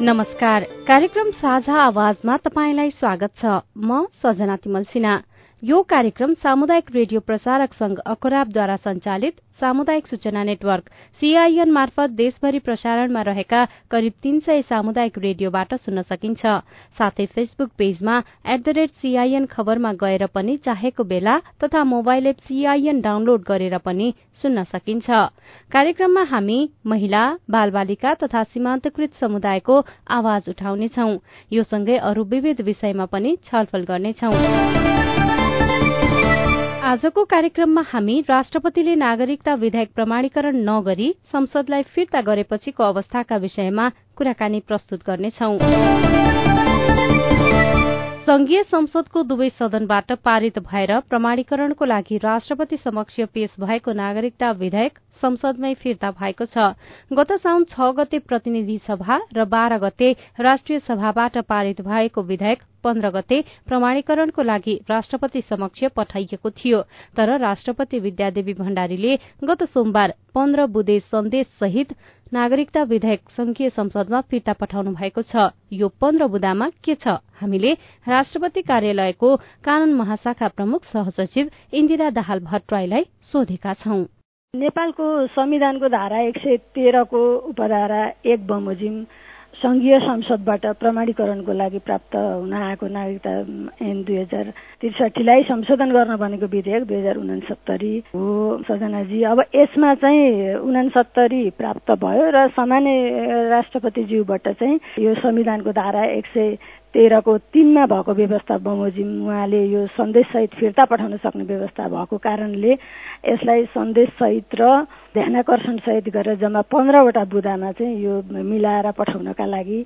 नमस्कार। कार्यक्रम साझा आवाजमा तपाईँलाई स्वागत छ। म सजना तिमल सिन्हा यो कार्यक्रम सामुदायिक रेडियो प्रसारक संघ अखराबद्वारा संचालित सामुदायिक सूचना नेटवर्क सीआईएन मार्फत देशभरि प्रसारणमा रहेका करिब तीन सय सामुदायिक रेडियोबाट सुन्न सकिन्छ। साथै फेसबुक पेजमा एट द रेट सीआईएन खबरमा गएर पनि चाहेको बेला तथा मोबाइल एप सीआईएन डाउनलोड गरेर पनि सुन्न सकिन्छ। कार्यक्रममा हामी महिला बालबालिका तथा सीमान्तकृत समुदायको आवाज उठाउनेछौ। यो सँगै अरू विविध विषयमा पनि छलफल गर्नेछौं। आजको कार्यक्रममा हामी राष्ट्रपतिले नागरिकता विधेयक प्रमाणीकरण नगरी संसदलाई फिर्ता गरेपछिको अवस्थाका विषयमा कुराकानी प्रस्तुत गर्नेछौ। संघीय संसदको दुवै सदनबाट पारित भएर प्रमाणीकरणको लागि राष्ट्रपति समक्ष पेश भएको नागरिकता विधेयक संसदमै फिर्ता भएको छ। गत साउन छ गते प्रतिनिधि सभा र बाह्र गते राष्ट्रिय सभाबाट पारित भएको विधेयक पन्ध्र गते प्रमाणीकरणको लागि राष्ट्रपति समक्ष पठाइएको थियो। तर राष्ट्रपति विद्यादेवी भण्डारीले गत सोमबार पन्ध्र बुधे सन्देश सहित नागरिकता विधेयक संघीय संसदमा फिर्ता पठाउनु भएको छ। यो पन्ध्र बुदामा के छ? हामीले राष्ट्रपति कार्यालयको कानून महाशाखा प्रमुख सहसचिव इन्दिरा दाहाल भट्टराईलाई सोधेका छौं। नेपालको संविधानको धारा एक सय तेह्रको उपधारा एक बमोजिम सङ्घीय संसदबाट प्रमाणीकरणको लागि प्राप्त हुन आएको नागरिकता ऐन दुई हजार त्रिसठीलाई संशोधन गर्न भनेको विधेयक दुई हजार उनासत्तरी हो। सजनाजी अब यसमा चाहिँ उनासत्तरी प्राप्त भयो र सामान्य राष्ट्रपतिज्यूबाट चाहिँ यो संविधानको धारा एक सय तेह्रको तिनमा भएको व्यवस्था बमोजिम उहाँले यो सन्देशसहित फिर्ता पठाउन सक्ने व्यवस्था भएको कारणले यसलाई सन्देशसहित र ध्यानकर्षणसहित गरेर जम्मा पन्ध्रवटा बुदामा चाहिँ यो मिलाएर पठाउनका लागि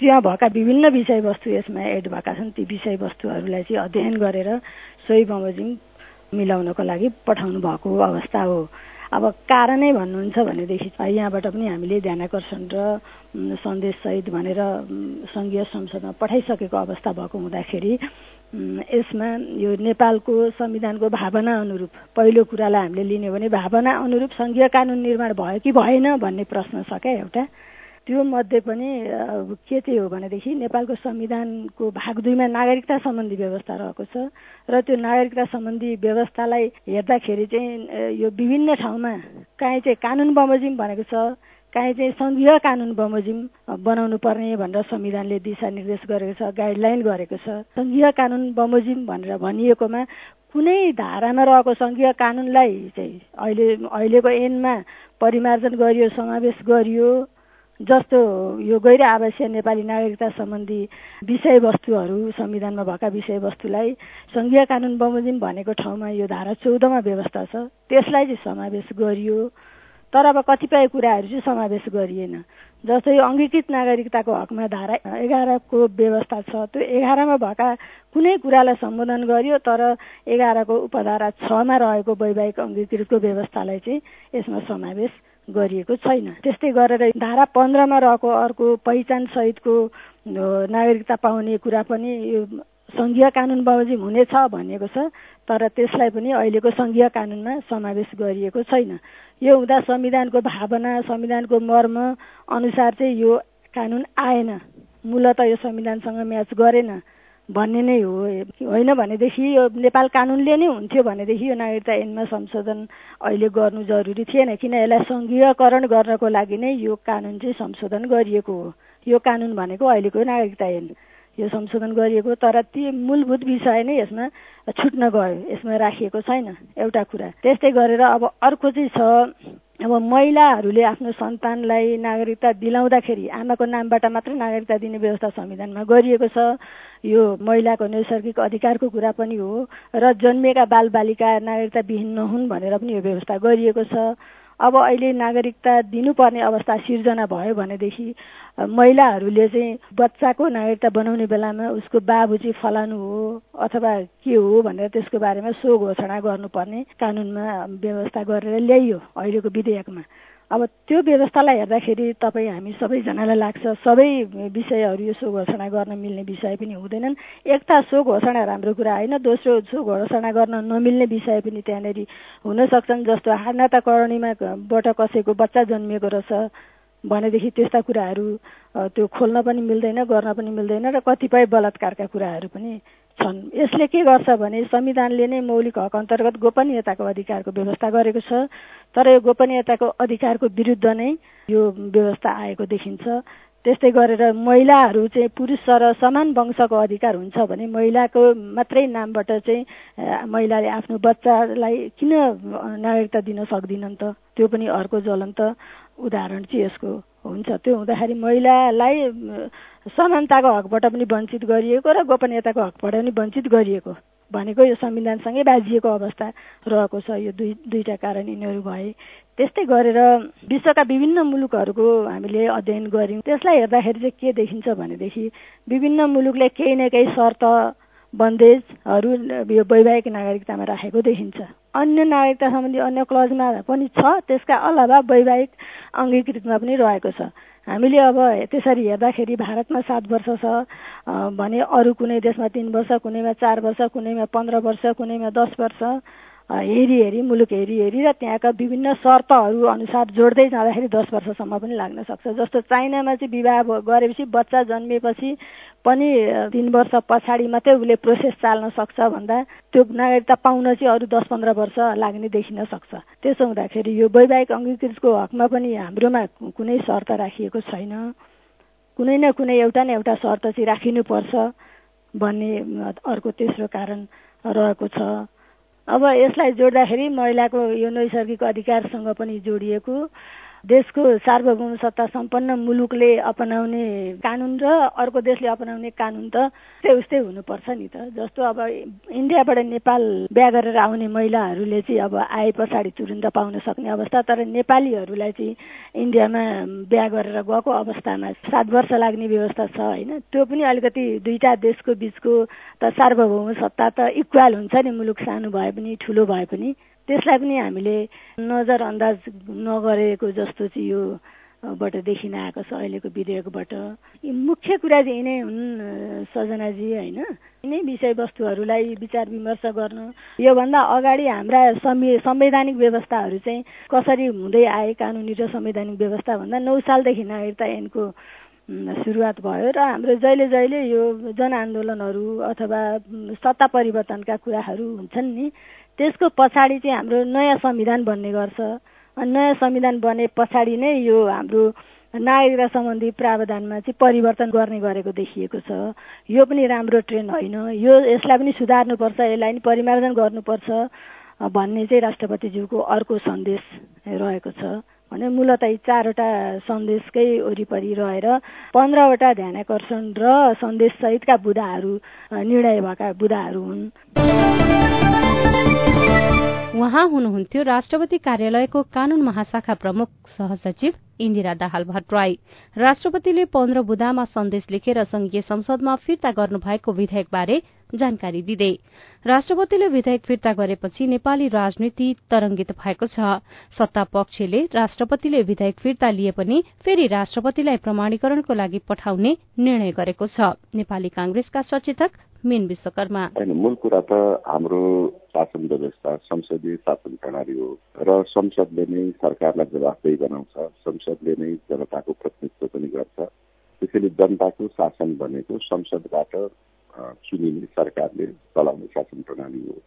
त्यहाँ भएका विभिन्न विषयवस्तु यसमा एड भएका छन्। ती विषयवस्तुहरूलाई चाहिँ अध्ययन गरेर सोही बमोजिम मिलाउनको लागि पठाउनु भएको अवस्था हो। अब कारणै भन्नुहुन्छ भनेदेखि यहाँबाट पनि हामीले ध्यानकर्षण र सन्देशसहित भनेर सङ्घीय संसदमा पठाइसकेको अवस्था भएको हुँदाखेरि यसमा यो नेपालको संविधानको भावना अनुरूप पहिलो कुरालाई हामीले लिने भने भावना अनुरूप सङ्घीय कानुन निर्माण भयो कि भएन भन्ने प्रश्न छ क्या एउटा? त्यो मध्ये पनि के चाहिँ हो भनेदेखि नेपालको संविधानको भाग दुईमा नागरिकता सम्बन्धी व्यवस्था रहेको छ र त्यो नागरिकता सम्बन्धी व्यवस्थालाई हेर्दाखेरि चाहिँ यो विभिन्न ठाउँमा काहीँ चाहिँ कानुन बमोजिम भनेको छ काहीँ चाहिँ सङ्घीय कानुन बमोजिम बनाउनु पर्ने भनेर संविधानले दिशानिर्देश गरेको छ गाइडलाइन गरेको छ। सङ्घीय कानुन बमोजिम भनेर भनिएकोमा कुनै धारामा रहेको सङ्घीय कानुनलाई चाहिँ अहिले अहिलेको ऐनमा परिमार्जन गरियो समावेश गरियो जस्तो यो गैर आवासीय नेपाली नागरिकता सम्बन्धी विषयवस्तुहरू संविधानमा भएका विषयवस्तुलाई सङ्घीय कानुन बमोजिम भनेको ठाउँमा यो धारा चौधमा व्यवस्था छ त्यसलाई चाहिँ समावेश गरियो। तर अब कतिपय कुराहरू चाहिँ समावेश गरिएन। जस्तै अङ्गीकृत नागरिकताको हकमा धारा एघारको व्यवस्था छ त्यो एघारमा भएका कुनै कुरालाई सम्बोधन गरियो तर एघारको उपधारा छमा रहेको वैवाहिक अङ्गीकृतको व्यवस्थालाई चाहिँ यसमा समावेश गरिएको छैन। त्यस्तै गरेर धारा पन्ध्रमा रहेको अर्को पहिचान सहितको नागरिकता पाउने कुरा पनि यो सङ्घीय कानुन बमोजिम हुनेछ भनिएको छ तर त्यसलाई पनि अहिलेको सङ्घीय कानुनमा समावेश गरिएको छैन। यो हुँदा संविधानको भावना संविधानको मर्म अनुसार चाहिँ यो कानुन आएन। मूलत यो संविधानसँग म्याच गरेन। भन्ने नै हो। होइन भनेदेखि यो नेपाल कानुनले नै हुन्थ्यो भनेदेखि यो नागरिकता ऐनमा संशोधन अहिले गर्नु जरुरी थिएन। किन यसलाई सङ्घीयकरण गर्नको लागि नै यो कानुन चाहिँ संशोधन गरिएको हो। यो कानुन भनेको अहिलेको नागरिकता ऐन यो संशोधन गरिएको तर ती मूलभूत विषय नै यसमा छुट्न गयो। यसमा राखिएको छैन एउटा कुरा। त्यस्तै गरेर अब अर्को चाहिँ छ अब महिलाहरूले आफ्नो सन्तानलाई नागरिकता दिलाउँदाखेरि आमाको नामबाट मात्रै नागरिकता दिने व्यवस्था संविधानमा गरिएको छ। यो महिलाको नैसर्गिक अधिकारको कुरा पनि हो र जन्मिएका बालबालिका नागरिकता विहीन नहुन् भनेर पनि यो व्यवस्था गरिएको छ। अब अहिले नागरिकता दिनुपर्ने अवस्था सिर्जना भयो भनेदेखि महिलाहरूले चाहिँ बच्चाको नागरिकता बनाउने बेलामा उसको बाबु चाहिँ फलानु हो अथवा के हो भनेर त्यसको बारेमा सो घोषणा गर्नुपर्ने कानुनमा व्यवस्था गरेर ल्याइयो अहिलेको विधेयकमा। अब त्यो व्यवस्थालाई हेर्दाखेरि तपाईँ हामी सबैजनालाई लाग्छ सबै विषयहरू यो सो घोषणा गर्न मिल्ने विषय पनि हुँदैनन्। एक त सो घोषणा राम्रो कुरा होइन दोस्रो सो घोषणा गर्न नमिल्ने विषय पनि त्यहाँनिर हुन सक्छन् जस्तो हार्नाता करणीमाबाट कसैको बच्चा जन्मिएको रहेछ भनेदेखि त्यस्ता कुराहरू त्यो खोल्न पनि मिल्दैन गर्न पनि मिल्दैन र कतिपय बलात्कारका कुराहरू पनि छन्। यसले के गर्छ भने संविधानले नै मौलिक हक अन्तर्गत गोपनीयताको अधिकारको व्यवस्था गरेको छ तर यो गोपनीयताको अधिकारको विरुद्ध नै यो व्यवस्था आएको देखिन्छ। त्यस्तै गरेर महिलाहरू चाहिँ पुरुष र समान वंशको अधिकार हुन्छ भने महिलाको मात्रै नामबाट चाहिँ महिलाले आफ्नो बच्चालाई किन नागरिकता दिन सक्दिनन् त? त्यो पनि अर्को ज्वलन्त उदाहरण चाहिँ यसको हुन्छ। त्यो हुँदाखेरि महिलालाई समानताको हकबाट पनि वञ्चित गरिएको र गोपनीयताको हकबाट पनि वञ्चित गरिएको भनेको यो संविधानसँगै बाजिएको अवस्था रहेको छ। यो दुई दुईवटा कारण यिनीहरू भए। त्यस्तै गरेर विश्वका विभिन्न मुलुकहरूको हामीले अध्ययन गऱ्यौँ। त्यसलाई हेर्दाखेरि चाहिँ के देखिन्छ भनेदेखि विभिन्न मुलुकले केही न केही शर्त बन्देजहरू यो वैवाहिक नागरिकतामा राखेको देखिन्छ। अन्य नागरिकता सम्बन्धी अन्य क्लजमा पनि छ। त्यसका अलावा वैवाहिक अङ्गीकृतमा पनि रहेको छ। हामीले अब त्यसरी हेर्दाखेरि भारतमा सात वर्ष छ भने अरू कुनै देशमा तिन वर्ष कुनैमा चार वर्ष कुनैमा पन्ध्र वर्ष कुनैमा दस वर्ष हेरी हेरी मुलुक हेरी हेरी र त्यहाँका विभिन्न शर्तहरू अनुसार जोड्दै जाँदाखेरि दस वर्षसम्म पनि लाग्न सक्छ। जस्तो चाइनामा चाहिँ विवाह गरेपछि बच्चा जन्मिएपछि पनि तिन वर्ष पछाडि मात्रै उसले प्रोसेस चाल्न सक्छ भन्दा त्यो नागरिकता पाउन चाहिँ अरू दस पन्ध्र वर्ष लाग्ने देखिन सक्छ। त्यसो हुँदाखेरि यो वैवाहिक अङ्गीकृतको हकमा पनि हाम्रोमा कुनै शर्त राखिएको छैन। कुनै न कुनै एउटा न एउटा शर्त चाहिँ राखिनुपर्छ भन्ने अर्को तेस्रो कारण रहेको छ। अब यसलाई जोड्दाखेरि महिलाको यो नैसर्गिक अधिकारसँग पनि जोडिएको। देशको सार्वभौम सत्ता सम्पन्न मुलुकले अपनाउने कानुन र अर्को देशले अपनाउने कानुन त त्यस्तै उस्तै हुनुपर्छ नि त। जस्तो अब इन्डियाबाट नेपाल बिहा गरेर आउने महिलाहरूले चाहिँ अब आए पछाडि तुरुन्त पाउन सक्ने अवस्था तर नेपालीहरूलाई चाहिँ इन्डियामा बिहा गरेर गएको अवस्थामा सात वर्ष लाग्ने व्यवस्था छ होइन। त्यो पनि अलिकति दुईटा देशको बिचको त सार्वभौम सत्ता त इक्वाल हुन्छ नि मुलुक सानो भए पनि ठुलो भए पनि। त्यसलाई पनि हामीले नजरअन्दाज नगरेको जस्तो चाहिँ यो बाट देखिन आएको छ अहिलेको विधेयकबाट। मुख्य कुरा चाहिँ यिनै हुन् सजनाजी होइन? यिनै विषयवस्तुहरूलाई विचार विमर्श गर्न। योभन्दा अगाडि हाम्रा संवैधानिक व्यवस्थाहरू चाहिँ कसरी हुँदै आए कानुनी र संवैधानिक व्यवस्था भन्दा नौ सालदेखि नागरिकता ऐनको सुरुवात भयो र हाम्रो जहिले जहिले यो जनआन्दोलनहरू अथवा सत्ता परिवर्तनका कुराहरू हुन्छन् नि त्यसको पछाडि चाहिँ हाम्रो नयाँ संविधान बन्ने गर्छ। नयाँ संविधान बने पछाडि नै यो हाम्रो नागरिकता सम्बन्धी प्रावधानमा चाहिँ परिवर्तन गर्ने गरेको देखिएको छ। यो पनि राम्रो ट्रेन होइन। यो यसलाई पनि सुधार्नुपर्छ यसलाई पनि परिमार्जन गर्नुपर्छ भन्ने चाहिँ राष्ट्रपतिज्यूको अर्को सन्देश रहेको छ। भने मूलत यी चारवटा सन्देशकै वरिपरि रहेर पन्ध्रवटा ध्यान आकर्षण र सन्देशसहितका बुदाहरू निर्णय भएका बुदाहरू हुन्। उहाँ हुनुहुन्थ्यो राष्ट्रपति कार्यालयको कानून महाशाखा प्रमुख सहसचिव इन्दिरा दाहाल भट्टराई। राष्ट्रपतिले पन्ध्र बुदामा सन्देश लेखेर संघीय संसदमा फिर्ता गर्नुभएको विधेयकबारे जानकारी दिँदै राष्ट्रपतिले विधेयक फिर्ता गरेपछि नेपाली राजनीति तरंगित भएको छ। सत्ता पक्षले राष्ट्रपतिले विधेयक फिर्ता लिए पनि फेरि राष्ट्रपतिलाई प्रमाणीकरणको लागि पठाउने निर्णय गरेको छ। नेपाली कांग्रेसका सचेतक मेन विश्वकर्मा। मूल कुरा त हाम्रो शासन व्यवस्था संसदीय शासन प्रणाली हो र संसदले नै सरकारलाई जवाफदेही बनाउँछ। संसदले नै जनताको प्रतिनिधित्व पनि गर्छ। त्यसैले जनताको शासन भनेको संसदबाट चुनिने सरकारले चलाउने शासन प्रणाली हो।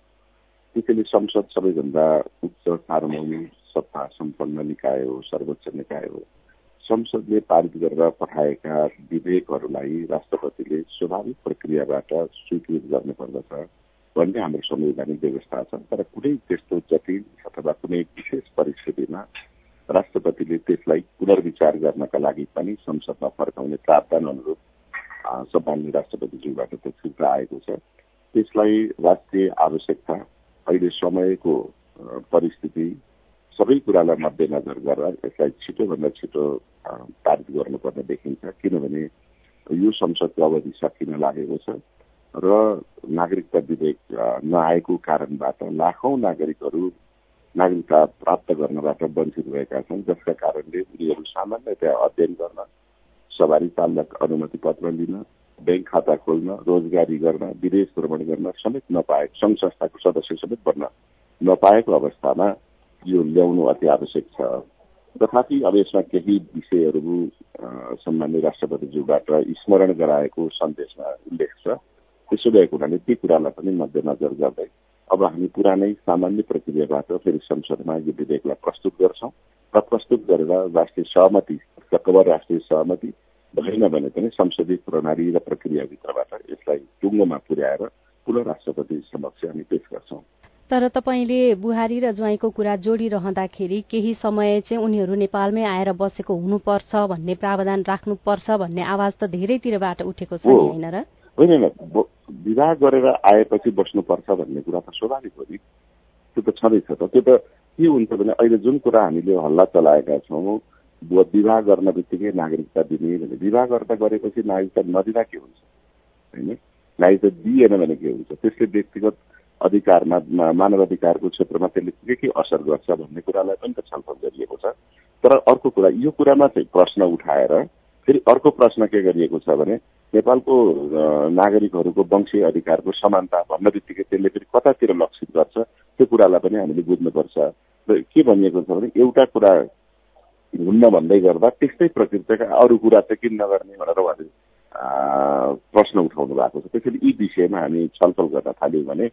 त्यसैले संसद सबैभन्दा उच्च सार्वभौमिक सत्ता सम्पन्न निकाय हो सर्वोच्च निकाय हो। संसदले पारित गरेर पठाएका विधेयकहरूलाई राष्ट्रपतिले स्वाभाविक प्रक्रियाबाट स्वीकृत गर्नुपर्दछ भन्ने हाम्रो संवैधानिक व्यवस्था छ। तर कुनै त्यस्तो जटिल अथवा कुनै विशेष परिस्थितिमा राष्ट्रपतिले त्यसलाई पुनर्विचार गर्नका लागि पनि संसदमा फर्काउने प्रावधान अनुरूप सम्मान्य राष्ट्रपतिज्यूबाट त्यो फिर्ता आएको छ। त्यसलाई राष्ट्रिय आवश्यकता अहिले समयको परिस्थिति सबै कुरालाई मध्यनजर गरेर यसलाई छिटोभन्दा छिटो पारित गर्नुपर्ने देखिन्छ। किनभने यो संसदको अवधि सकिन लागेको छ र नागरिकता विधेयक नआएको कारणबाट लाखौँ नागरिकहरू नागरिकता प्राप्त गर्नबाट वञ्चित भएका छन् जसका कारणले उनीहरू सामान्यतया अध्ययन गर्न सवारी चालक अनुमति पत्र लिन ब्याङ्क खाता खोल्न रोजगारी गर्न विदेश भ्रमण गर्न समेत नपाए सङ्घ संस्थाको सदस्य समेत बन्न नपाएको अवस्थामा यो ल्याउनु अति आवश्यक छ। तथापि अब यसमा केही विषयहरू सम्मान्य राष्ट्रपतिज्यूबाट स्मरण गराएको सन्देशमा उल्लेख छ। त्यसो भएको हुनाले ती कुरालाई पनि मध्यनजर गर्दै अब हामी पुरानै सामान्य प्रक्रियाबाट फेरि संसदमा यो विधेयकलाई प्रस्तुत गर्छौँ र प्रस्तुत गरेर राष्ट्रिय सहमति कवर राष्ट्रिय सहमति भएन भने पनि संसदीय प्रणाली र प्रक्रियाभित्रबाट यसलाई टुङ्गोमा पुर्याएर पुनः राष्ट्रपति समक्ष हामी पेश गर्छौँ। तर तपाईँले बुहारी र ज्वाइँको कुरा जोडिरहँदाखेरि केही समय चाहिँ उनीहरू नेपालमै आएर बसेको हुनुपर्छ भन्ने प्रावधान राख्नुपर्छ भन्ने आवाज त धेरैतिरबाट उठेको छ नि होइन र? होइन विवाह गरेर आएपछि बस्नुपर्छ भन्ने कुरा त स्वाभाविक हो नि त्यो त छँदैछ त त्यो त के हुन्छ भने अहिले जुन कुरा हामीले हल्ला चलाएका छौँ विवाह गर्न बित्तिकै नागरिकता दिने भने विवाह गर्दा गरेपछि नागरिकता नदिँदा के हुन्छ होइन नागरिकता दिएन भने के हुन्छ त्यसले व्यक्तिगत अधिकारमा मानव अधिकारको क्षेत्रमा त्यसले के के असर गर्छ भन्ने कुरालाई पनि त छलफल गरिएको छ तर अर्को कुरा यो कुरामा चाहिँ प्रश्न उठाएर फेरि अर्को प्रश्न के गरिएको छ भने नेपालको नागरिकहरूको वंशीय अधिकारको समानता भन्न बित्तिकै त्यसले फेरि कतातिर लक्षित गर्छ त्यो कुरालाई पनि हामीले बुझ्नुपर्छ। र के भनिएको छ भने एउटा कुरा हुन्न भन्दै गर्दा त्यस्तै प्रकृतिका अरू कुरा चाहिँ किन नगर्ने भनेर उहाँले प्रश्न उठाउनु भएको छ। त्यसैले यी विषयमा हामी छलफल गर्न थाल्यौँ भने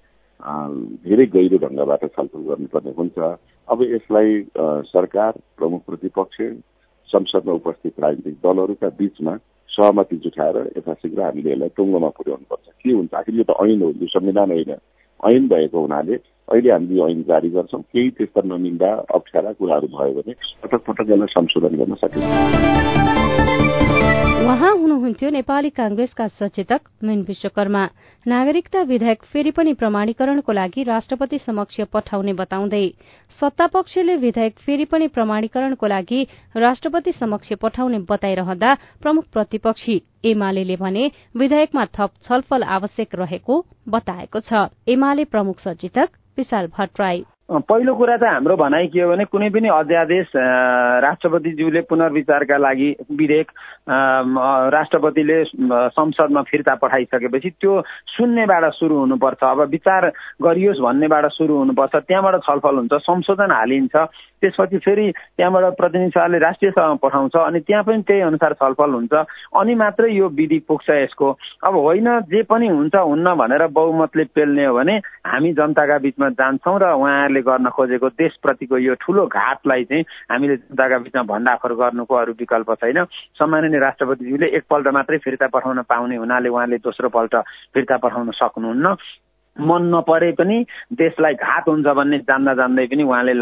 धेरै गहिरो ढङ्गबाट छलफल गर्नुपर्ने हुन्छ। अब यसलाई सरकार प्रमुख प्रतिपक्ष संसदमा उपस्थित राजनीतिक दलहरूका बीचमा सहमति जुटाएर यथाशीघ्र हामीले यसलाई टुङ्गोमा पुर्याउनुपर्छ के हुन्छ आखिर यो त ऐन हो यो संविधान होइन ऐन भएको हुनाले अहिले हामीले यो ऐन जारी गर्छौँ केही त्यस्ता नमिल्दा अप्ठ्यारा कुराहरू भयो भने पटक पटक यसलाई संशोधन गर्न सकिन्छ उहाँ हुनुहुन्थ्यो नेपाली कांग्रेसका सचेतक मेन विश्वकर्मा। नागरिकता विधेयक फेरि पनि प्रमाणीकरणको लागि राष्ट्रपति समक्ष पठाउने बताउँदै सत्तापक्षले विधेयक फेरि पनि प्रमाणीकरणको लागि राष्ट्रपति समक्ष पठाउने बताइरहँदा प्रमुख प्रतिपक्षी एमाले भने विधेयकमा थप छलफल आवश्यक रहेको बताएको छ। एमाले प्रमुख सचेतक विशाल भट्टराई। पहिलो कुरा त हाम्रो भनाइ के हो भने कुनै पनि अध्यादेश राष्ट्रपतिज्यूले पुनर्विचारका लागि विधेयक राष्ट्रपतिले संसदमा फिर्ता पठाइसकेपछि त्यो शून्यबाट सुरु हुनुपर्छ। अब विचार गरियोस् भन्नेबाट सुरु हुनुपर्छ। त्यहाँबाट छलफल हुन्छ संशोधन हालिन्छ। त्यसपछि फेरि त्यहाँबाट प्रतिनिधि सभाले राष्ट्रिय सभामा पठाउँछ अनि त्यहाँ पनि त्यही अनुसार छलफल हुन्छ। अनि मात्रै यो विधि पुग्छ यसको। अब होइन जे पनि हुन्छ हुन्न भनेर बहुमतले पेल्ने हो भने हामी जनताका बिचमा जान्छौँ र उहाँहरूले गर्न खोजेको देशप्रतिको यो ठुलो घाटलाई चाहिँ हामीले जनताका बिचमा भण्डाफोर गर्नुको अरू विकल्प छैन। सामान्य राष्ट्रपतिज्यूले एकपल्ट मात्रै फिर्ता पठाउन पाउने हुनाले उहाँले दोस्रो पल्ट फिर्ता पठाउन सक्नुहुन्न। मन नपरे पनि देशलाई घात हुन्छ भन्ने जान्दा जान्दै पनि उहाँले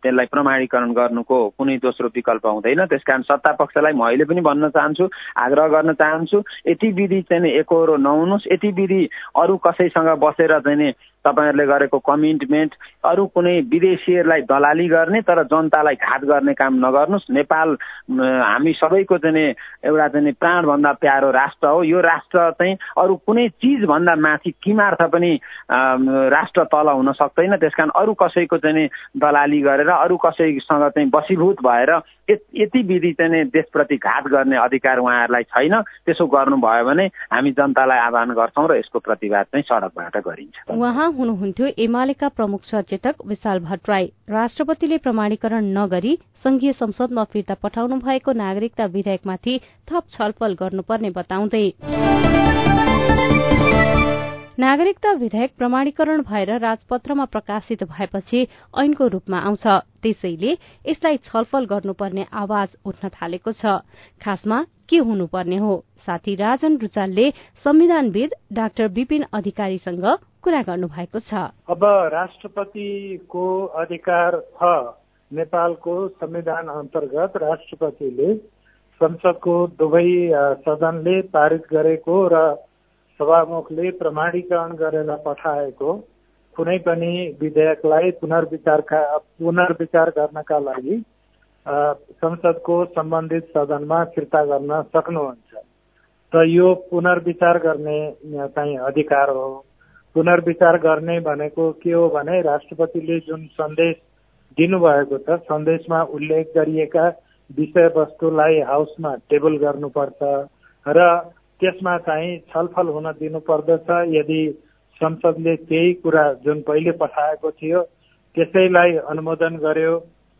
त्यसलाई प्रमाणीकरण गर्नुको कुनै दोस्रो विकल्प हुँदैन। त्यस कारण सत्ता पक्षलाई म अहिले पनि भन्न चाहन्छु आग्रह गर्न चाहन्छु यति विधि चाहिँ एकहोरो नहुनुहोस् यति विधि अरू कसैसँग बसेर चाहिँ तपाईँहरूले गरेको कमिटमेन्ट अरू कुनै विदेशीहरूलाई दलाली गर्ने तर जनतालाई घात गर्ने काम नगर्नुहोस्। नेपाल हामी सबैको चाहिँ एउटा चाहिँ प्राणभन्दा प्यारो राष्ट्र हो। यो राष्ट्र चाहिँ अरू कुनै चिजभन्दा माथि किमार्थ पनि राष्ट्र तल हुन सक्दैन। त्यस कारण अरू कसैको चाहिँ दलाली गरेर अरू कसैसँग चाहिँ बसीभूत भएर यति विधि चाहिँ देशप्रति घात गर्ने अधिकार उहाँहरूलाई छैन। त्यसो गर्नुभयो भने हामी जनतालाई आह्वान गर्छौँ र यसको प्रतिवाद चाहिँ सडकबाट गरिन्छ। हुनुहुन्थ्यो। एमालेका प्रमुख सचेतक विशाल भट्टराई। राष्ट्रपतिले प्रमाणीकरण नगरी संघीय संसदमा फिर्ता पठाउनु भएको नागरिकता विधेयकमाथि थप छलफल गर्नुपर्ने बताउँदै। नागरिकता विधेयक प्रमाणीकरण भएर राजपत्रमा प्रकाशित भएपछि ऐनको रूपमा आउँछ। त्यसैले यसलाई छलफल गर्नुपर्ने आवाज उठ्न थालेको छ। खासमा के हुनुपर्ने हो? साथी राजन रुचालले संविधानविद डाक्टर विपिन अधिकारीसँग कुरा गर्नु भएको छ। अब राष्ट्रपतिको अधिकार छ नेपालको संविधान अन्तर्गत राष्ट्रपतिले संसदको दुवै सदनले पारित गरेको र सभामुखले प्रमाणीकरण गरेर पठाएको कुनै पनि विधेयकलाई पुनर्विचारका पुनर्विचार गर्नका लागि संसदको सम्बन्धित सदनमा फिर्ता गर्न सक्नुहुन्छ। र यो पुनर्विचार गर्ने चाहिँ अधिकार हो। पुनर्विचार गर्ने भनेको के हो भने राष्ट्रपतिले जुन सन्देश दिनुभएको छ सन्देशमा उल्लेख गरिएका विषयवस्तुलाई हाउसमा टेबल गर्नुपर्छ र त्यसमा चाहिँ छलफल हुन दिनुपर्दछ। यदि संसदले त्यही कुरा जुन पहिले पठाएको थियो त्यसैलाई अनुमोदन गर्यो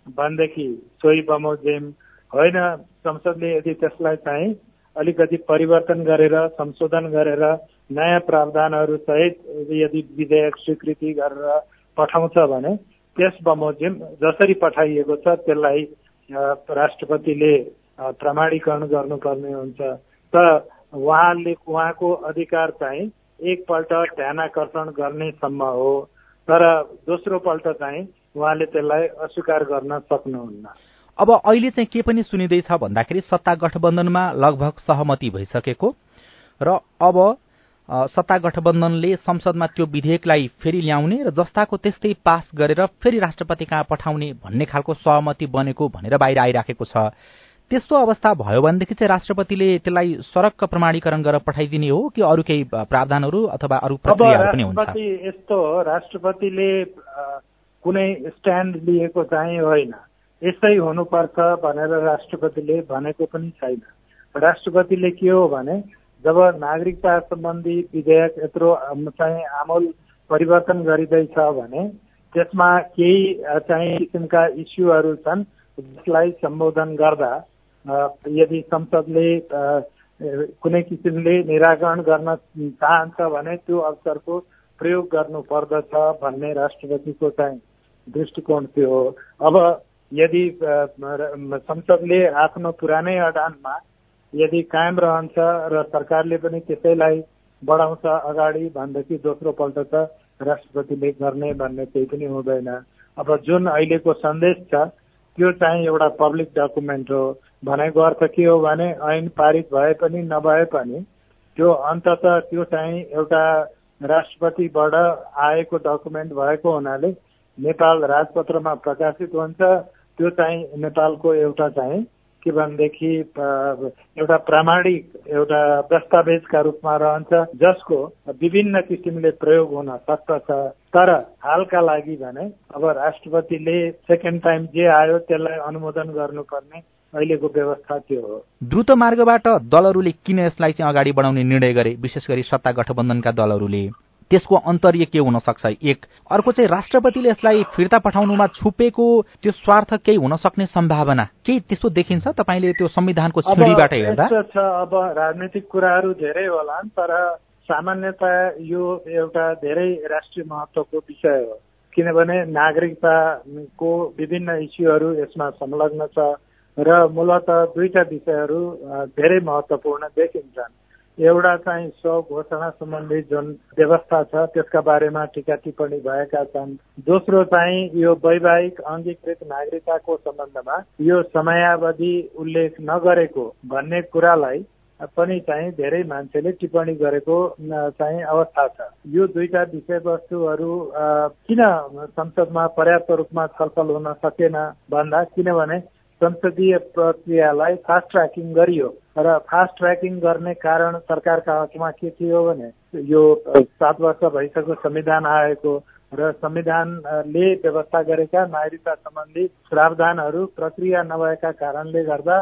भनेदेखि सोही बमोजिम होइन संसदले यदि त्यसलाई चाहिँ अलिकति परिवर्तन गरेर संशोधन गरेर नयाँ प्रावधानहरू सहित यदि विधेयक स्वीकृति गरेर पठाउँछ भने त्यस बमोजिम जसरी पठाइएको छ त्यसलाई राष्ट्रपतिले प्रमाणीकरण गर्नुपर्ने हुन्छ। त उहाँले उहाँको अधिकार चाहिँ एकपल्ट ध्यान आकर्षण गर्नेसम्म हो। तर दोस्रो पल्ट चाहिँ उहाँले त्यसलाई अस्वीकार गर्न सक्नुहुन्न। अब अहिले चाहिँ के पनि सुनिँदैछ भन्दाखेरि सत्ता गठबन्धनमा लगभग सहमति भइसकेको। र अब सत्ता गठबन्धनले संसदमा त्यो विधेयकलाई फेरि ल्याउने र जस्ताको त्यस्तै पास गरेर फेरि राष्ट्रपति कहाँ पठाउने भन्ने खालको सहमति बनेको भनेर बाहिर आइराखेको छ। त्यस्तो अवस्था भयो भनेदेखि चाहिँ राष्ट्रपतिले त्यसलाई सरक्क प्रमाणीकरण गरेर पठाइदिने हो कि अरू केही प्रावधानहरू अथवा अरू प्रक्रियाहरू पनि हुन्छ? यस्तो राष्ट्रपतिले कुनै स्ट्यान्ड लिएको चाहिँ होइन। यस्तै हुनुपर्छ भनेर राष्ट्रपतिले भनेको पनि छैन। राष्ट्रपतिले के हो भने जब नागरिकता सम्बन्धी विधेयक यत्रो चाहिँ आमूल परिवर्तन गरिँदैछ भने त्यसमा केही चाहिँ किसिमका इस्युहरू छन् जसलाई सम्बोधन गर्दा यदि संसदले कुनै किसिमले निराकरण गर्न चाहन्छ भने त्यो अवसरको प्रयोग गर्नु पर्दछ भन्ने राष्ट्रपतिको चाहिँ दृष्टिकोण त्यो हो। अब यदि संसदले आफ्नो पुरानै अडानमा यदि कायम रहन्छ र सरकारले पनि त्यसैलाई बढाउँछ अगाडि भनेदेखि दोस्रो पल्ट त राष्ट्रपतिले गर्ने भन्ने केही पनि हुँदैन। अब जुन अहिलेको सन्देश छ त्यो चाहिँ एउटा पब्लिक डकुमेन्ट हो। भनेको अर्थ के हो भने ऐन पारित भए पनि नभए पनि त्यो अन्तत त्यो चाहिँ एउटा राष्ट्रपतिबाट आएको डकुमेन्ट भएको हुनाले नेपाल राजपत्रमा प्रकाशित हुन्छ। त्यो चाहिँ नेपालको एउटा चाहिँ के एउटा प्रामाणिक एउटा दस्तावेजका रूपमा रहन्छ जसको विभिन्न किसिमले प्रयोग हुन सक्दछ। तर हालका लागि भने अब राष्ट्रपतिले सेकेन्ड टाइम जे आयो त्यसलाई अनुमोदन गर्नुपर्ने अहिलेको व्यवस्था त्यो हो। द्रुत मार्गबाट दलहरूले किन यसलाई चाहिँ अगाडि बढाउने निर्णय गरे विशेष गरी सत्ता गठबन्धनका दलहरूले? त्यसको अन्तर्य के हुन सक्छ? एक अर्को चाहिँ राष्ट्रपतिले यसलाई फिर्ता पठाउनुमा छुपेको त्यो स्वार्थ केही हुन सक्ने सम्भावना केही त्यस्तो देखिन्छ? तपाईँले त्यो संविधानको छिडीबाट हेर्दा? अब राजनैतिक कुराहरू धेरै होला तर सामान्यतया यो एउटा धेरै राष्ट्रिय महत्वको विषय हो। किनभने नागरिकताको विभिन्न इस्युहरू यसमा संलग्न छ र मूलत दुईटा विषयहरू धेरै महत्वपूर्ण देखिन्छन्। एउटा चाहिँ स्वघोषणा सम्बन्धी जुन व्यवस्था छ त्यसका बारेमा टिका टिप्पणी भएका छन्। दोस्रो चाहिँ यो वैवाहिक अङ्गीकृत नागरिकताको सम्बन्धमा यो समयावधि उल्लेख नगरेको भन्ने कुरालाई पनि चाहिँ धेरै मान्छेले टिप्पणी गरेको चाहिँ अवस्था छ। यो दुईटा विषयवस्तुहरू किन संसदमा पर्याप्त रूपमा छलफल हुन सकेन भन्दा किनभने संसदीय प्रक्रियालाई फास्ट ट्र्याकिङ गरियो। र फास्ट ट्र्याकिङ गर्ने कारण सरकारका हकमा के थियो भने यो सात वर्ष भइसक्यो संविधान आएको र संविधानले व्यवस्था गरेका नागरिकता सम्बन्धी प्रावधानहरू प्रक्रिया नभएका कारणले गर्दा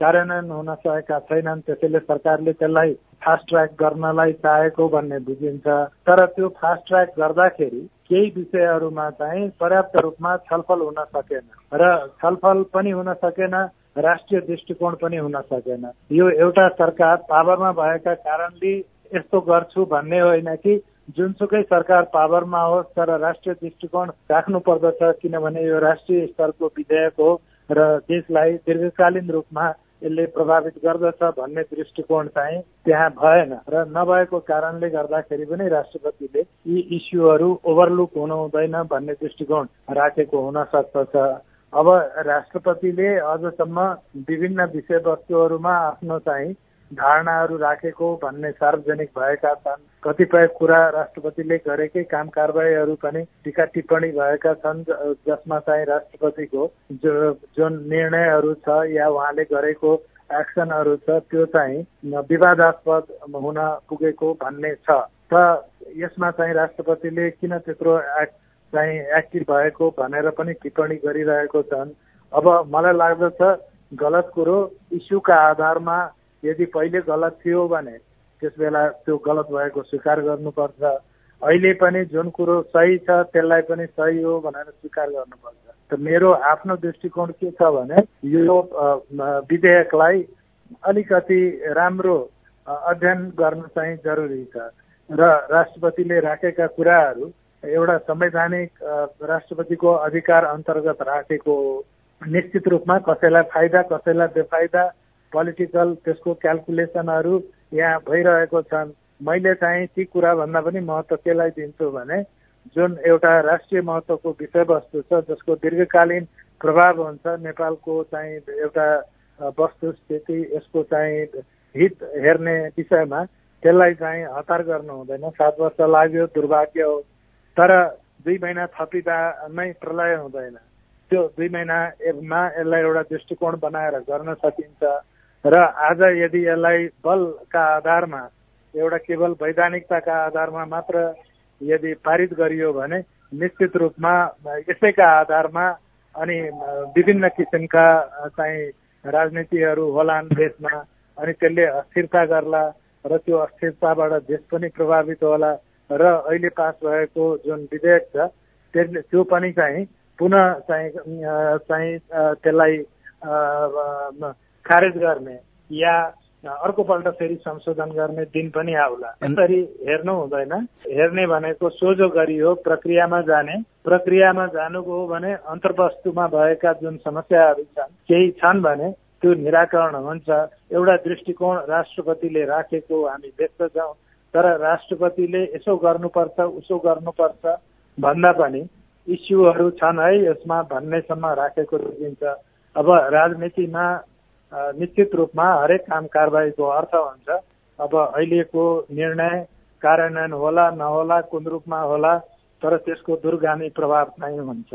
कार्यान्वयन हुन सकेका छैनन्। त्यसैले सरकारले त्यसलाई फास्ट ट्र्याक गर्नलाई चाहेको भन्ने बुझिन्छ। तर त्यो फास्ट ट्र्याक गर्दाखेरि केही विषयहरूमा चाहिँ पर्याप्त रूपमा छलफल हुन सकेन। र छलफल पनि हुन सकेन। राष्ट्रिय दृष्टिकोण पनि हुन सकेन। यो एउटा सरकार पावरमा भएका कारणले यस्तो गर्छु भन्ने होइन कि जुनसुकै सरकार पावरमा होस् तर राष्ट्रिय दृष्टिकोण राख्नु पर्दछ किनभने यो राष्ट्रिय स्तरको विधेयक हो र देशलाई दीर्घकालीन रूपमा यसले प्रभावित गर्दछ भन्ने दृष्टिकोण चाहिँ त्यहाँ भएन र नभएको कारणले गर्दाखेरि पनि राष्ट्रपतिले यी इस्युहरू ओभरलुक हुनु हुँदैन भन्ने दृष्टिकोण राखेको हुन सक्दछ। अब राष्ट्रपतिले अझसम्म विभिन्न विषयवस्तुहरूमा आफ्नो चाहिँ धारणाहरू राखेको भन्ने सार्वजनिक भएका छन्। कतिपय कुरा राष्ट्रपतिले गरेकै काम कारवाहीहरू पनि टिका टिप्पणी भएका छन् जसमा चाहिँ राष्ट्रपतिको जो जुन निर्णयहरू छ या उहाँले गरेको एक्सनहरू छ त्यो चाहिँ विवादास्पद हुन पुगेको भन्ने छ। त यसमा चाहिँ राष्ट्रपतिले किन त्यत्रो चाहिँ एक्टिभ भएको भनेर पनि टिप्पणी गरिरहेको छन्। अब मलाई लाग्दछ गलत कुरो इस्युका आधारमा यदि पहिले गलत थियो भने त्यस बेला त्यो गलत भएको स्वीकार गर्नुपर्छ। अहिले पनि जुन कुरो सही छ त्यसलाई पनि सही हो भनेर स्वीकार गर्नुपर्छ। त मेरो आफ्नो दृष्टिकोण के छ भने यो विधेयकलाई अलिकति राम्रो अध्ययन गर्न चाहिँ जरुरी छ। र राष्ट्रपतिले राखेका कुराहरू एउटा संवैधानिक राष्ट्रपतिको अधिकार अन्तर्गत राखेको निश्चित रूपमा कसैलाई फाइदा कसैलाई बेफाइदा पोलिटिकल त्यसको क्यालकुलेसनहरू यहाँ भइरहेको छन्। मैले चाहिँ ती कुराभन्दा पनि महत्त्व केलाई दिन्छु भने जुन एउटा राष्ट्रिय महत्त्वको विषयवस्तु छ जसको दीर्घकालीन प्रभाव हुन्छ नेपालको चाहिँ एउटा वस्तुस्थिति यसको चाहिँ हित हेर्ने विषयमा त्यसलाई चाहिँ हतार गर्नु हुँदैन। सात वर्ष लाग्यो दुर्भाग्य हो। तर दुई महिना थपिँदामै प्रलय हुँदैन। त्यो दुई महिनामा यसलाई एउटा दृष्टिकोण बनाएर गर्न सकिन्छ। र आज यदि यसलाई बलका आधारमा एउटा केवल वैधानिकताका आधारमा मात्र यदि पारित गरियो भने निश्चित रूपमा यसैका आधारमा अनि विभिन्न किसिमका चाहिँ राजनीतिहरू होलान् देशमा अनि त्यसले अस्थिरता गर्ला र त्यो अस्थिरताबाट देश पनि प्रभावित होला। र अहिले पास भएको जुन विधेयक छ त्यसले त्यो पनि चाहिँ पुनः चाहिँ चाहिँ त्यसलाई खारेज गर्ने या अर्कोपल्ट फेरि संशोधन गर्ने दिन पनि आउला। यसरी हेर्नु हुँदैन। हेर्ने भनेको सोझो गरियो प्रक्रियामा जाने। प्रक्रियामा जानुको हो भने अन्तर्वस्तुमा भएका जुन समस्याहरू छन् केही छन् भने त्यो निराकरण हुन्छ। एउटा दृष्टिकोण राष्ट्रपतिले राखेको हामी देख्दछौँ तर राष्ट्रपतिले यसो गर्नुपर्छ उसो गर्नुपर्छ भन्दा पनि इस्युहरू छन् है यसमा भन्नेसम्म राखेको देखिन्छ अब राजनीतिमा निश्चित रूपमा हरेक काम कारवाहीको अर्थ हुन्छ। अब अहिलेको निर्णय कार्यान्वयन होला नहोला कुन रूपमा होला तर त्यसको दुर्गामी प्रभाव चाहिँ हुन्छ।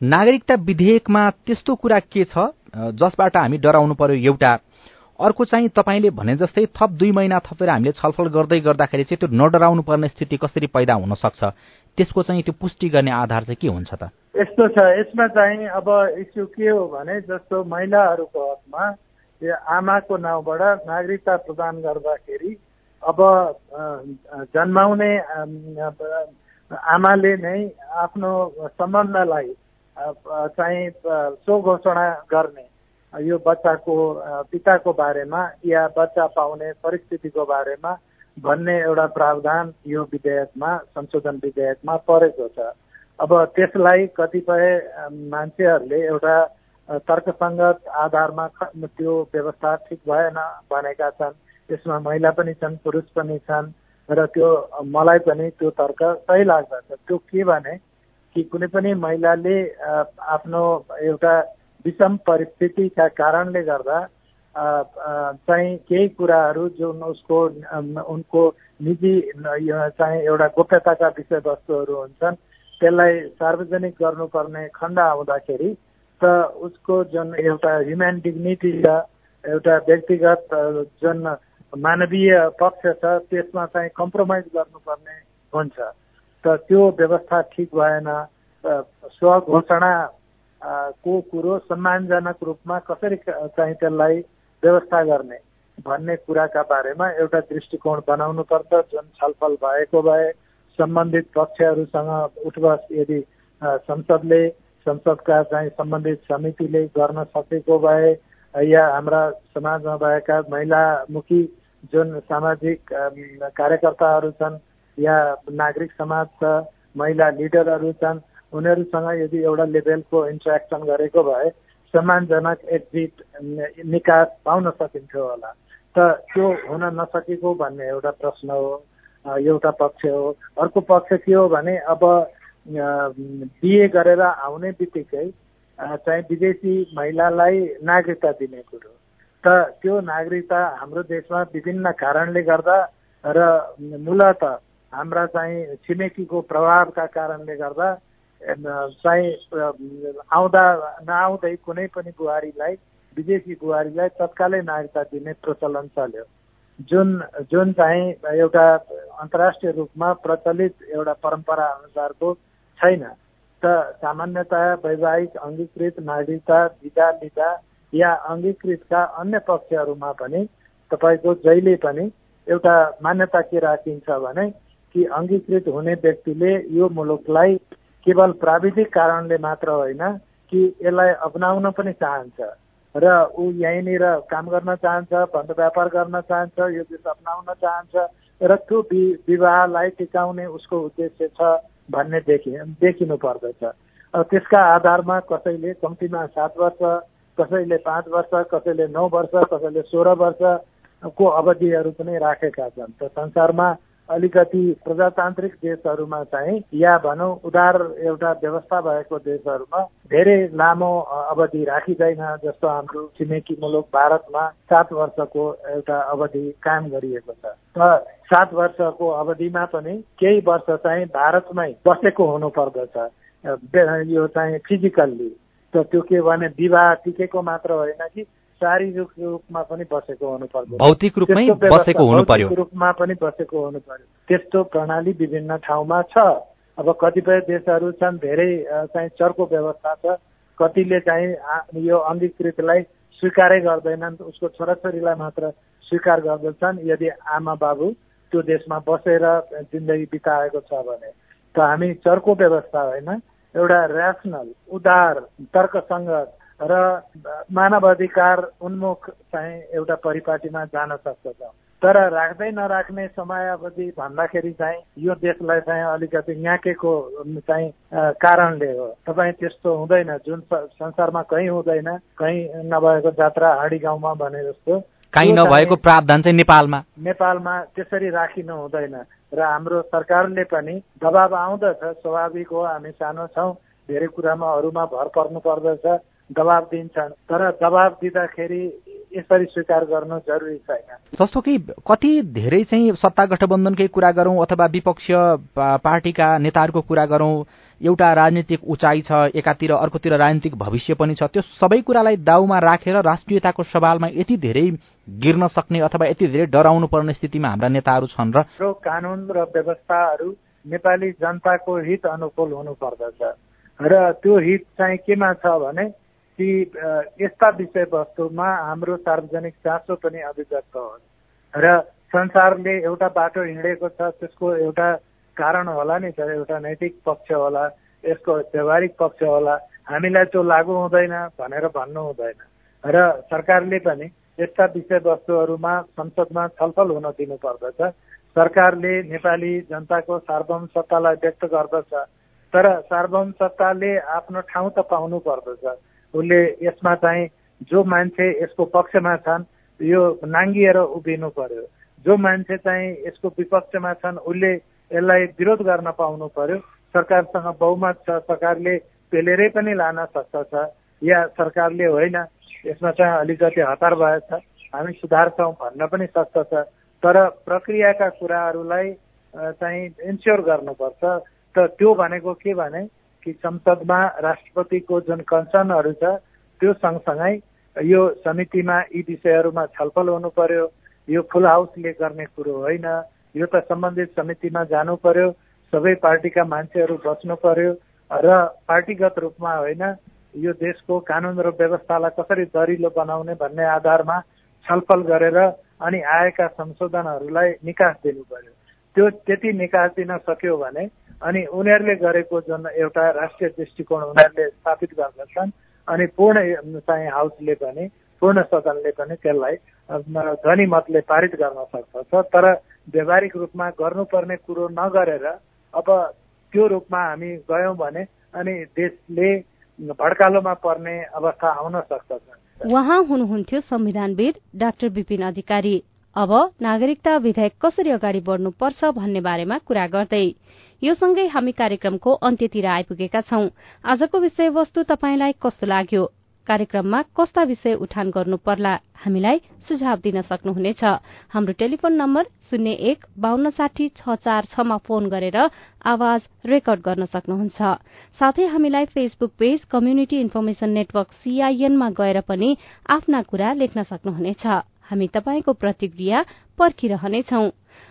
नागरिकता विधेयकमा त्यस्तो कुरा के छ? जसबाट हामी डराउनु पर्यो एउटा अर्को चाहिँ तपाईँले भने जस्तै थप दुई महिना थपेर हामीले छलफल गर्दै गर्दाखेरि चाहिँ त्यो नडराउनु पर्ने स्थिति कसरी पैदा हुन सक्छ त्यसको चाहिँ त्यो पुष्टि गर्ने आधार चाहिँ के हुन्छ त? यस्तो छ। यसमा चाहिँ अब इस्यु के हो भने जस्तो महिलाहरूको हकमा आमाको नाउँबाट नागरिकता प्रदान गर्दाखेरि अब जन्माउने आमाले नै आफ्नो सम्बन्धलाई चाहिँ सो घोषणा गर्ने यो बच्चाको पिताको बारेमा या बच्चा पाउने परिस्थितिको बारेमा भन्ने एउटा प्रावधान यो विधेयकमा संशोधन विधेयकमा परेको छ। अब त्यसलाई कतिपय मान्छेहरूले एउटा तर्कसङ्गत आधारमा त्यो व्यवस्था ठिक भएन भनेका छन्। यसमा महिला पनि छन् पुरुष पनि छन् र त्यो मलाई पनि त्यो तर्क सही लाग्दछ। त्यो के भने कि कुनै पनि महिलाले आफ्नो एउटा विषम परिस्थितिका कारणले गर्दा चाहिँ केही कुराहरू जुन उसको उनको निजी चाहिँ एउटा गोप्यताका विषयवस्तुहरू हुन्छन् त्यसलाई सार्वजनिक गर्नुपर्ने खण्ड आउँदाखेरि त उसको जुन एउटा ह्युम्यान डिग्निटी छ एउटा व्यक्तिगत जुन मानवीय पक्ष छ त्यसमा चाहिँ कम्प्रोमाइज गर्नुपर्ने हुन्छ। त त्यो व्यवस्था ठिक भएन स्वघोषणा को कुरो सम्मानजनक रूपमा कसरी चाहिँ त्यसलाई व्यवस्था गर्ने भन्ने कुराका बारेमा एउटा दृष्टिकोण बनाउनु पर्छ। जुन छलफल भएको भए सम्बन्धित पक्षहरूसँग उठबस यदि संसदले संसदका चाहिँ सम्बन्धित समितिले गर्न सकेको भए या हाम्रा समाजमा भएका महिलामुखी जुन सामाजिक कार्यकर्ताहरू छन् या नागरिक समाज छ महिला लिडरहरू छन् उनीहरूसँग यदि एउटा लेभलको इन्ट्रेक्सन गरेको भए सम्मानजनक एक्जिट निकास पाउन सकिन्थ्यो होला। त त्यो हुन नसकेको भन्ने एउटा प्रश्न हो एउटा पक्ष हो। अर्को पक्ष के हो भने अब बिए गरेर आउने बित्तिकै चाहिँ विदेशी महिलालाई नागरिकता दिने कुरो। त त्यो नागरिकता हाम्रो देशमा विभिन्न कारणले गर्दा र मूलत हाम्रा चाहिँ छिमेकीको प्रभावका कारणले गर्दा चाहिँ आउँदा नआउँदै कुनै पनि बुहारीलाई विदेशी बुहारीलाई तत्कालै नागरिकता दिने प्रचलन चल्यो। जुन जुन चाहिँ एउटा अन्तर्राष्ट्रिय रूपमा प्रचलित एउटा परम्परा अनुसारको छैन। त सामान्यतया वैवाहिक अङ्गीकृत नागरिकता विधा लिँदा या अङ्गीकृतका अन्य पक्षहरूमा पनि तपाईँको जहिले पनि एउटा मान्यता के राखिन्छ भने कि अङ्गीकृत हुने व्यक्तिले यो मुलुकलाई केवल प्राविधिक कारणले मात्र होइन कि यसलाई अपनाउन पनि चाहन्छ। र ऊ यहीँनिर काम गर्न चाहन्छ बन्द व्यापार गर्न चाहन्छ यो देश अपनाउन चाहन्छ र त्यो विवाहलाई टिकाउने उसको उद्देश्य छ भन्ने देखि देखिनु पर्दछ। त्यसका आधारमा कसैले कम्तीमा सात वर्ष कसैले पाँच वर्ष कसैले नौ वर्ष कसैले सोह्र वर्षको अवधिहरू पनि राखेका छन्। त संसारमा अलिकति प्रजातान्त्रिक देशहरूमा चाहिँ या भनौँ उदार एउटा व्यवस्था भएको देशहरूमा धेरै लामो अवधि राखिँदैन जस्तो हाम्रो छिमेकी मुलुक भारतमा सात वर्षको एउटा अवधि कायम गरिएको छ। र सात वर्षको अवधिमा पनि केही वर्ष चाहिँ भारतमै बसेको हुनु पर्दछ यो चाहिँ फिजिकल्ली। त्यो के भने विवाह टिकेको मात्र होइन कि शारीरिक रूपमा पनि बसेको हुनुपर्छ भौतिक रूपमै बसेको हुनु पर्यो रूपमा पनि बसेको हुनु पर्यो त्यस्तो प्रणाली विभिन्न ठाउँमा छ। अब कतिपय देशहरू छन् धेरै चाहिँ चर्को व्यवस्था छ। कतिले चाहिँ यो अङ्गीकृतलाई स्वीकारै गर्दैनन्। उसको छोराछोरीलाई मात्र स्वीकार गर्दछन्। यदि आमा बाबु त्यो देशमा बसेर जिन्दगी बिताएको छ भने त हामी चर्को व्यवस्था होइन। एउटा ऱ्यासनल उदार तर्कसङ्गत र मानव अधिकार उन्मुख चाहिँ एउटा परिपाटीमा जान सक्दछ। तर राख्दै नराख्ने समयावधि भन्दाखेरि चाहिँ यो देशलाई चाहिँ अलिकति न्याकेको चाहिँ कारणले हो। तपाईँ त्यस्तो हुँदैन। जुन संसारमा कहीँ हुँदैन। कहीँ नभएको जात्रा हाडी गाउँमा भने जस्तो। काहीँ नभएको प्रावधान चाहिँ नेपालमा। नेपालमा त्यसरी राखिनु हुँदैन। र हाम्रो सरकारले पनि दबाब आउँदछ। स्वाभाविक हो हामी सानो छौँ। धेरै कुरामा अरूमा भर पर्नु पर्दछ। दबाब दिन्छन् तर दबाब दिँदाखेरि यसरी स्वीकार गर्नु जरुरी छैन। जस्तो कि कति धेरै चाहिँ सत्ता गठबन्धनकै कुरा गरौँ अथवा विपक्षीय पार्टीका नेताहरूको कुरा गरौँ एउटा राजनीतिक उचाइ छ एकातिर अर्कोतिर राजनीतिक भविष्य पनि छ त्यो सबै कुरालाई दाउमा राखेर राष्ट्रियताको सवालमा यति धेरै गिर्न सक्ने अथवा यति धेरै डराउनु पर्ने स्थितिमा हाम्रा नेताहरू छन् र कानुन र व्यवस्थाहरू नेपाली जनताको हित अनुकूल हुनु पर्दछ। र त्यो हित चाहिँ केमा छ भने कि यस्ता विषयवस्तुमा हाम्रो सार्वजनिक चासो पनि अभिव्यक्त होस्। र संसारले एउटा बाटो हिँडेको छ त्यसको एउटा कारण होला नि त एउटा नैतिक पक्ष होला यसको व्यवहारिक पक्ष होला। हामीलाई त्यो लागू हुँदैन भनेर भन्नु हुँदैन। र सरकारले पनि यस्ता विषयवस्तुहरूमा संसदमा छलफल हुन दिनु पर्दछ सरकारले नेपाली जनताको सार्वभौम सत्तालाई व्यक्त गर्दछ। तर सार्वभौम सत्ताले आफ्नो ठाउँ त पाउनु पर्दछ उसले यसमा चाहिँ जो मान्छे यसको पक्षमा छन् यो नाङ्गिएर उभिनु पर्यो। जो मान्छे चाहिँ यसको विपक्षमा छन् उसले यसलाई विरोध गर्न पाउनु पर्यो। सरकारसँग बहुमत छ सरकारले पेलेरै पनि लान सक्दछ या सरकारले होइन यसमा चाहिँ अलिकति हतार भएछ। हामी सुधार्छौँ भन्न पनि सक्दछ तर प्रक्रियाका कुराहरूलाई चाहिँ इन्स्योर गर्नुपर्छ। त त्यो भनेको के भने कि संसदमा राष्ट्रपतिको जुन कन्सर्नहरू छ त्यो सँगसँगै यो समितिमा यी विषयहरूमा छलफल हुनु पर्यो यो फुल हाउसले गर्ने कुरो होइन यो त सम्बन्धित समितिमा जानु पर्यो सबै पार्टीका मान्छेहरू बस्नु पर्यो र पार्टीगत रूपमा होइन यो देशको कानुन र व्यवस्थालाई कसरी दरिलो बनाउने भन्ने आधारमा छलफल गरेर अनि आएका संशोधनहरूलाई निकास दिनु पर्यो। त्यो त्यति निकास दिन सक्यो भने अनि उनीहरूले गरेको जुन एउटा राष्ट्रिय दृष्टिकोण उनीहरूले स्थापित गर्दछन्। अनि पूर्ण चाहिँ हाउसले पनि पूर्ण सदनले पनि त्यसलाई ध्वनि मतले पारित गर्न सक्दछ। तर व्यावहारिक रूपमा गर्नुपर्ने कुरो नगरेर अब त्यो रूपमा हामी गयौँ भने अनि देशले भड्कालोमा पर्ने अवस्था आउन सक्दछ। उहाँ हुनुहुन्थ्यो संविधानविद डाक्टर विपिन अधिकारी। अब नागरिकता विधेयक कसरी अगाडि बढ्नुपर्छ भन्ने बारेमा कुरा गर्दै यो सँगै हामी कार्यक्रमको अन्त्यतिर आइपुगेका छौं। आजको विषयवस्तु तपाईँलाई कस्तो लाग्यो? कार्यक्रममा कस्ता विषय उठान गर्नु पर्ला? हामीलाई सुझाव दिन सक्नुहुनेछ। हाम्रो टेलिफोन नम्बर शून्य एक बान्न साठी छ चार छमा फोन गरेर आवाज रेकर्ड गर्न सक्नुहुन्छ। साथै हामीलाई Facebook page community information network सीआईएनमा गएर पनि आफ्ना कुरा लेख्न सक्नुहुनेछ। हामी तपाईँको प्रतिक्रिया पर्खिरहनेछौं।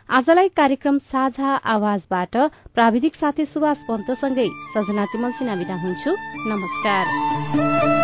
आजलाई कार्यक्रम साझा आवाजबाट प्राविधिक साथी सुभाष पन्तसँगै सजना तिमल सिना विदा हुन्छु। नमस्कार।